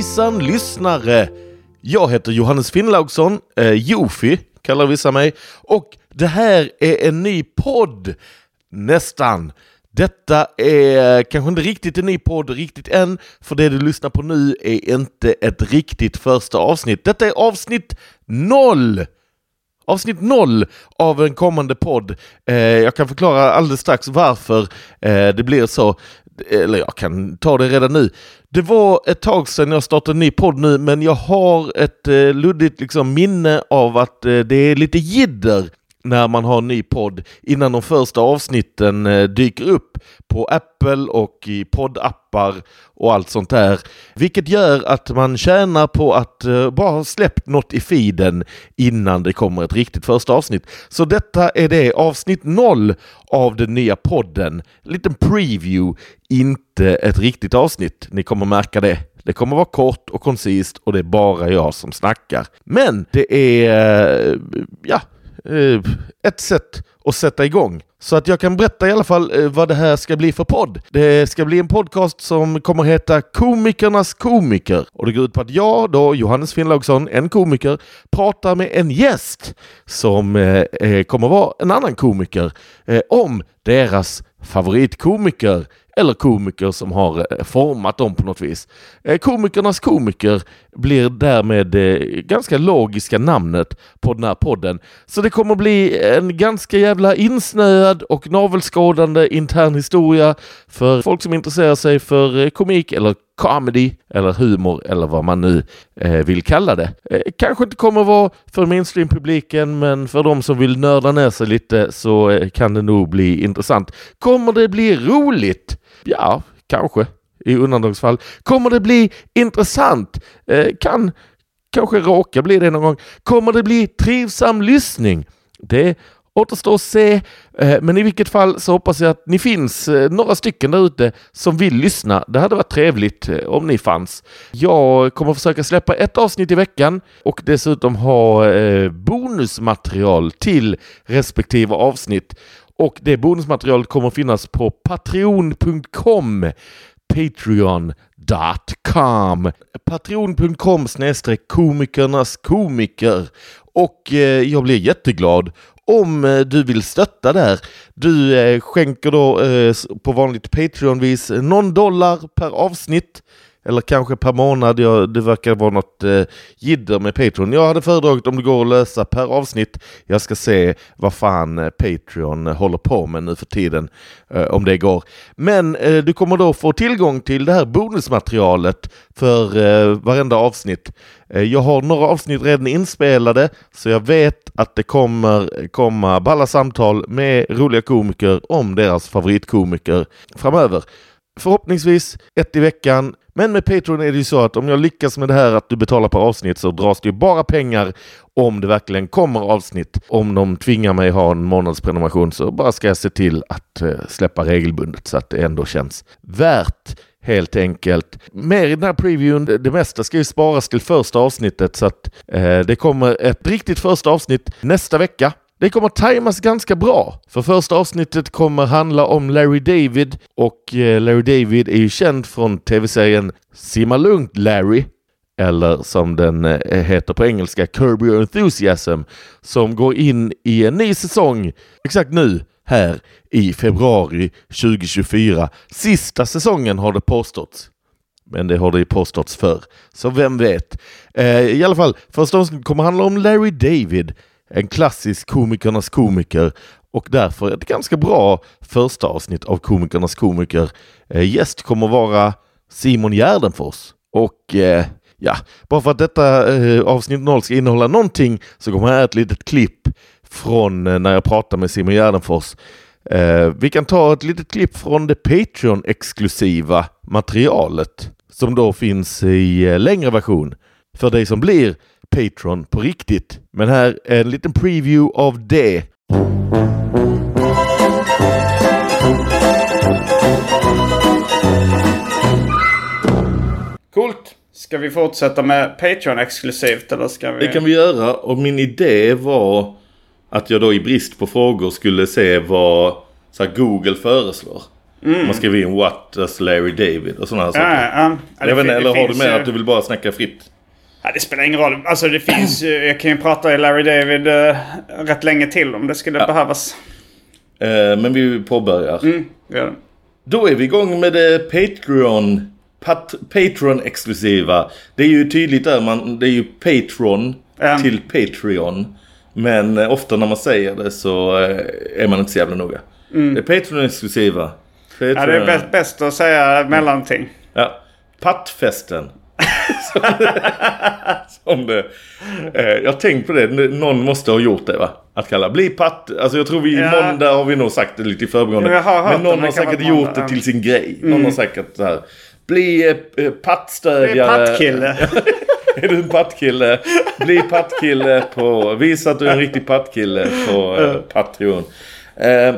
Hejsan lyssnare! Jag heter Johannes Finnlaugsson, eh, Jofi kallar vissa mig, och det här är en ny podd. Nästan. Detta är kanske inte riktigt en ny podd riktigt än, för det du lyssnar på nu är inte ett riktigt första avsnitt. Detta är avsnitt noll! Avsnitt noll av en kommande podd. Eh, jag kan förklara alldeles strax varför eh, det blir så. Eller jag kan ta det redan nu. Det var ett tag sedan jag startade en ny podd nu, men jag har ett eh, luddigt liksom, minne av att eh, det är lite jidder när man har en ny podd innan de första avsnitten eh, dyker upp på Apple och i poddappar och allt sånt där. Vilket gör att man tjänar på att eh, bara ha släppt något i feeden innan det kommer ett riktigt första avsnitt. Så detta är det avsnitt noll av den nya podden. En liten preview, inte ett riktigt avsnitt. Ni kommer märka det. Det kommer vara kort och koncist och det är bara jag som snackar. Men det är, eh, ja, Eh, ett sätt att sätta igång. Så att jag kan berätta i alla fall eh, vad det här ska bli för podd. Det ska bli en podcast som kommer heta Komikernas komiker. Och det går ut på att jag, då Johannes Finnlaugsson, en komiker, pratar med en gäst som eh, eh kommer vara en annan komiker eh, om deras favoritkomiker eller komiker som har eh, format dem på något vis. Eh, komikernas komiker blir därmed det ganska logiska namnet på den här podden. Så det kommer bli en ganska jävla insnöad och navelskådande intern historia för folk som intresserar sig för komik eller comedy eller humor eller vad man nu eh, vill kalla det. Eh, kanske inte kommer vara för mainstream-publiken men för de som vill nörda ner sig lite så eh, kan det nog bli intressant. Kommer det bli roligt? Ja, kanske i undantagsfall. Kommer det bli intressant? Eh, kan kanske råka bli det någon gång. Kommer det bli trivsam lyssning? Det återstår att se, eh, men i vilket fall så hoppas jag att ni finns eh, några stycken där ute som vill lyssna. Det hade varit trevligt eh, om ni fanns. Jag kommer försöka släppa ett avsnitt i veckan och dessutom ha bonusmaterial till respektive avsnitt. Och det bonusmaterialet kommer finnas på patreon.com patreon.com patreon.com snedstreck komikernas komiker och eh, jag blir jätteglad om eh, du vill stötta där. Du eh, skänker då eh, på vanligt Patreon-vis eh, någon dollar per avsnitt eller kanske per månad. Ja, det verkar vara något eh, jidder med Patreon. Jag hade föredragit om det går att lösa per avsnitt. Jag ska se vad fan eh, Patreon eh, håller på med nu för tiden, eh, om det går. Men eh, du kommer då få tillgång till det här bonusmaterialet för eh, varenda avsnitt. Eh, jag har några avsnitt redan inspelade, så jag vet att det kommer eh, komma balla samtal med roliga komiker om deras favoritkomiker framöver. Förhoppningsvis ett i veckan. Men med Patreon är det ju så att om jag lyckas med det här att du betalar per avsnitt så dras det ju bara pengar om det verkligen kommer avsnitt. Om de tvingar mig ha en månadsprenumeration så bara ska jag se till att eh, släppa regelbundet så att det ändå känns värt helt enkelt. Mer i den här previewen, det mesta ska ju sparas till första avsnittet så att eh, det kommer ett riktigt första avsnitt nästa vecka. Det kommer tajmas ganska bra, för första avsnittet kommer handla om Larry David och eh, Larry David är ju känd från tv-serien Simma lugnt Larry, eller som den eh, heter på engelska Curb Your Enthusiasm, som går in i en ny säsong exakt nu här i februari 2024. Sista säsongen har det påståtts. Men det har det ju påståtts för. Så vem vet? Eh, I alla fall, första avsnittet kommer handla om Larry David en klassisk komikernas komiker och därför ett ganska bra första avsnitt av Komikernas komiker. Eh, gäst kommer vara Simon Gärdenfors och eh, ja, bara för att detta eh, avsnitt 0 ska innehålla någonting så kommer här ett litet klipp från eh, när jag pratar med Simon Gärdenfors. Eh, vi kan ta ett litet klipp från det Patreon-exklusiva materialet som då finns i eh, längre version för dig som blir Patreon på riktigt. Men här är en liten preview av det. Coolt! Ska vi fortsätta med Patreon exklusivt eller ska vi? Det kan vi göra och min idé var att jag då i brist på frågor skulle se vad så här, Google föreslår. Man skriver in what does Larry David och sådana här Ja, saker. ja, ja. Jag vet inte, eller har du med att du vill bara snacka fritt? Ja, det spelar ingen roll. Alltså det finns ju... Jag kan ju prata i Larry David uh, rätt länge till om det skulle behövas. Eh, men vi påbörjar. Mm, gör det. Då är vi igång med det Patreon. Pat, Patreon-exklusiva. Det är ju tydligt där, man, det är ju Patreon Mm. till Patreon. Men eh, ofta när man säger det så eh, är man inte så jävla noga. Det är Patreon-exklusiva. Patreon. Mm. Ja, det är bäst, bäst att säga mellanting. Ja. Pattfesten. som som det, eh, jag tänkt på det, någon måste ha gjort det va? Att kalla, bli patt, alltså jag tror vi Ja. måndag har vi nog sagt det lite i förbigående. Men någon har säkert gjort måndag, det till sin grej. Någon har säkert så här, bli eh, är pattstödjare. pattkille. är du en pattkille? Bli pattkille på, visa att du är en riktig pattkille på eh, Patreon. Eh,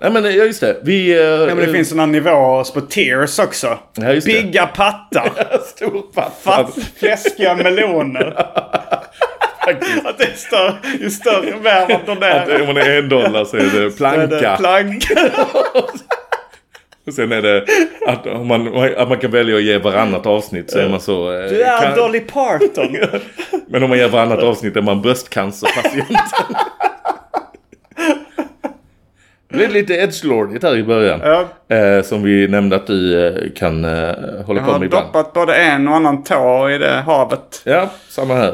nej men ja, just det. Vi... Eh, Ja, men det finns sådana nivåer på tears också. Ja, det. Bigga pattar. Stor patt. Fatt, fläskiga meloner. Att det är större, ju större värld man Att donerar. om man är en dollar så är det är det planka. Planka. Och sen är det att, man, att man kan välja att ge varannat avsnitt så är man så... eh, Du är kan- Dolly Parton. Men om man ger varannat avsnitt är man bröstcancerpatient. Det blev lite edgelordigt här i början. Ja. Eh, som vi nämnde att du eh, kan eh, hålla Jag på har med ibland. doppat både en och annan tå i det havet. Ja, samma här.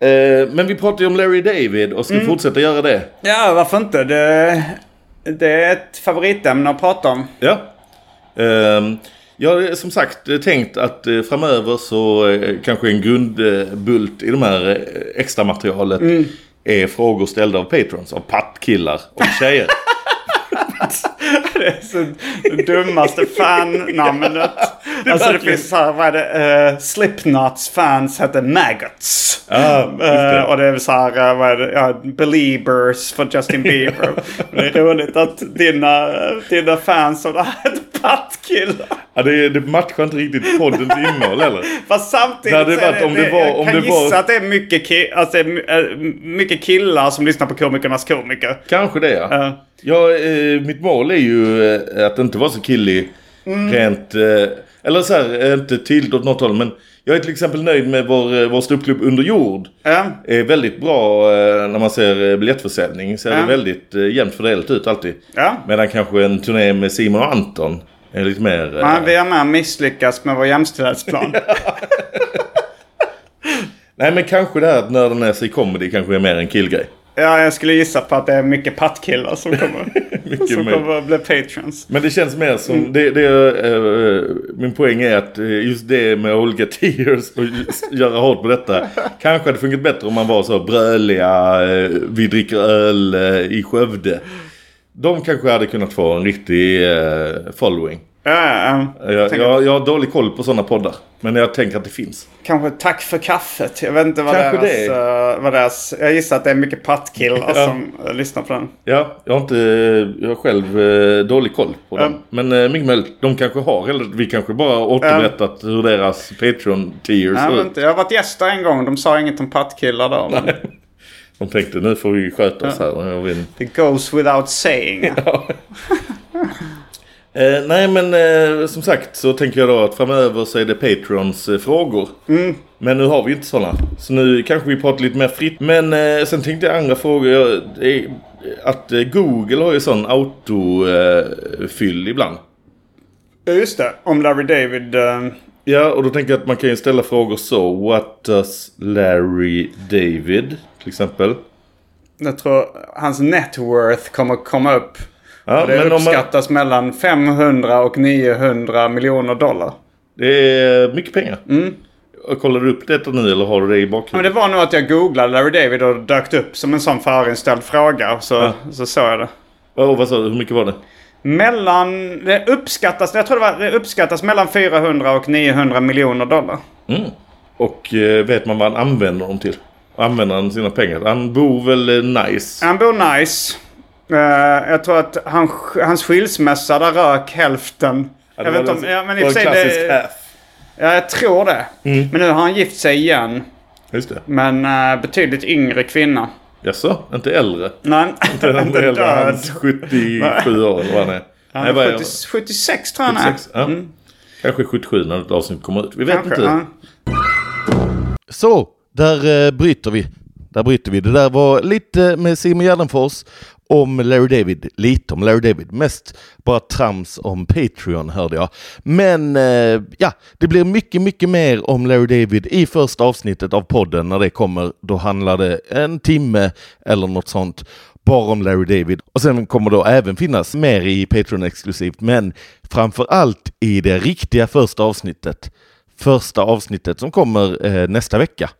Eh, men vi pratade ju om Larry David och ska Mm. fortsätta göra det. Ja, varför inte? Det, det är ett favoritämne att prata om. Ja. Ehm, jag har som sagt tänkt att eh, framöver så eh, kanske en grundbult i de här extra materialet är frågor ställda av patrons, av pattkillar och tjejer. Det är så det dummaste fan-namnet. Alltså det finns så här, vad är det? Uh, Slipknots fans heter Maggots. Det. Eh, och det är så här, uh, vad är det? Ja, Beliebers för Justin Bieber. det är roligt att dina, dina fans och det pattkillar. Ja, det, det matchar inte riktigt poddens innehåll eller? Fast samtidigt Det hade varit om det var- jag om kan det var- gissa att det är mycket, ki- alltså, eh, mycket killar som lyssnar på komikernas komiker. Kanske det ja. Ja. ja eh, mitt mål är ju eh, att inte vara så killig rent... Eh, eller så här, eh, inte tydligt åt något håll men jag är till exempel nöjd med vår, eh, vår ståuppklubb Under jord. Ja. är väldigt bra eh, när man ser eh, biljettförsäljning. Ser Ja. det väldigt eh, jämnt fördelat ut alltid. Ja. Medan kanske en turné med Simon och Anton är lite mer... eh, Men vi har med misslyckats med vår jämställdhetsplan. Nej men kanske det här att nörda ner sig i comedy kanske är mer en killgrej. Ja, jag skulle gissa på att det är mycket pattkillar som kommer, Mycket som kommer att bli patrons. Men det känns mer som... Mm. Det, det, eh, min poäng är att eh, just det med olika tiers och göra hårt på detta. kanske hade funkat bättre om man var så bröliga, eh, vi dricker öl eh, i Skövde. De kanske hade kunnat få en riktig following. Ja, ja, ja. Jag, jag, jag har dålig koll på sådana poddar. Men jag tänker att det finns. Kanske tack för kaffet. Jag vet inte vad Kanske deras, det. eh, vad deras... Jag gissar att det är mycket pattkillar Ja. som eh, lyssnar på den. Ja, jag har inte... Jag har själv eh, dålig koll på Ja. dem. Men eh, mycket möjligt. De kanske har. Eller vi kanske bara återberättat hur deras Patreon-tiers ser ut. jag har varit gäst där en gång. De sa inget om pattkillar då. Men De tänkte nu får vi sköta oss här. Jag vill... det goes without saying. eh, nej men eh, som sagt så tänker jag då att framöver så är det Patrons eh, frågor. Mm. Men nu har vi inte sådana. Så nu kanske vi pratar lite mer fritt. Men eh, sen tänkte jag andra frågor. Jag, är, att eh, Google har ju sån autofyll ibland. Ja, Just det. Om Larry David. eh, Ja, och då tänker jag att man kan ju ställa frågor så. What does Larry David till exempel? jag tror hans net worth kommer komma upp. Ja, Och det men om man, uppskattas mellan 500 och 900 miljoner dollar. det är mycket pengar. Och Kollar du upp detta nu eller har du det i Men bakhuvudet? det var nog att jag googlade Larry David och dök upp som en sån förinställd fråga. Så, Ja. så såg jag det. Oh, vad sa du? Hur mycket var det? Mellan... Det uppskattas, jag tror det, var, det uppskattas mellan 400 och 900 miljoner dollar. Mm. Och eh, vet man vad han använder dem till? Använder han sina pengar? Han bor väl eh, nice? Han bor nice. Eh, jag tror att han, hans skilsmässa där rök hälften. Ja, jag vet inte om... Ja, men i och för sig klassisk det. Ja, jag tror det. Mm. Men nu har han gift sig igen. Just det. Men uh, betydligt yngre kvinna. Jaså? Inte äldre? Nej, Inte inte äldre död. hans 77 år eller vad han är. Han Nej, är vad är 70, 76 tror jag han är. 76, ja. Kanske 77 när ett avsnitt kommer ut. Vi vet Kanske, inte. ja. Så, där eh, bryter vi. Där bryter vi. Det där var lite med Simon Gärdenfors om Larry David. Lite om Larry David. Mest bara trams om Patreon hörde jag. Men eh, ja, det blir mycket, mycket mer om Larry David i första avsnittet av podden. När det kommer, då handlar det en timme eller något sånt bara om Larry David. Och sen kommer det även finnas mer i Patreon exklusivt, men framför allt i det riktiga första avsnittet. Första avsnittet som kommer eh, nästa vecka.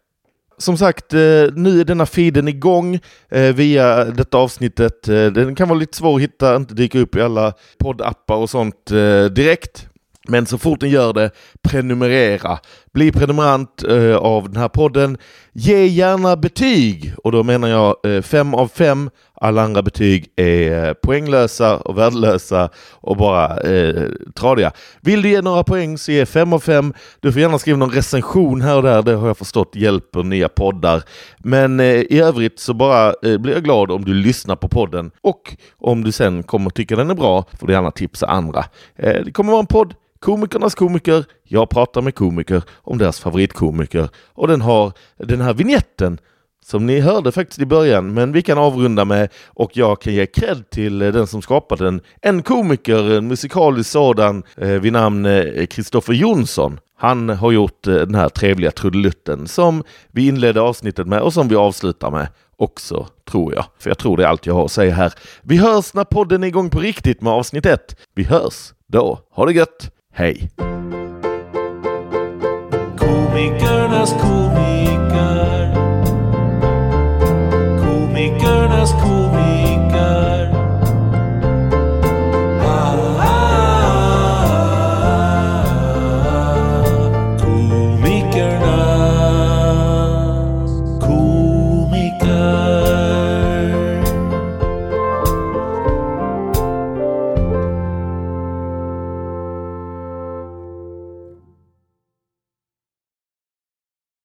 Som sagt, eh, nu är denna feeden igång eh, via detta avsnittet. Eh, den kan vara lite svår att hitta, inte dyka upp i alla poddappar och sånt direkt. Men så fort den gör det, prenumerera. Bli prenumerant av den här podden. Ge gärna betyg och då menar jag eh, fem av fem. Alla andra betyg är eh, poänglösa och värdelösa och bara eh, tradiga. Vill du ge några poäng så ge fem av fem. Du får gärna skriva någon recension här och där, det har jag förstått hjälper nya poddar. Men eh, i övrigt så bara eh, blir jag glad om du lyssnar på podden och om du sen kommer tycka den är bra får du gärna tipsa andra. Eh, det kommer vara en podd Komikernas komiker. Jag pratar med komiker om deras favoritkomiker och den har den här vignetten som ni hörde faktiskt i början, men vi kan avrunda med och jag kan ge cred till eh, den som skapade den. En komiker, en musikalisk sådan, eh, vid namn eh, Kristoffer Jonsson. Han har gjort eh, den här trevliga trudelutten som vi inledde avsnittet med och som vi avslutar med också, tror jag. För jag tror det är allt jag har att säga här. Vi hörs när podden är igång på riktigt med avsnitt ett. Vi hörs då. Ha det gött! Hej! Komikernas komiker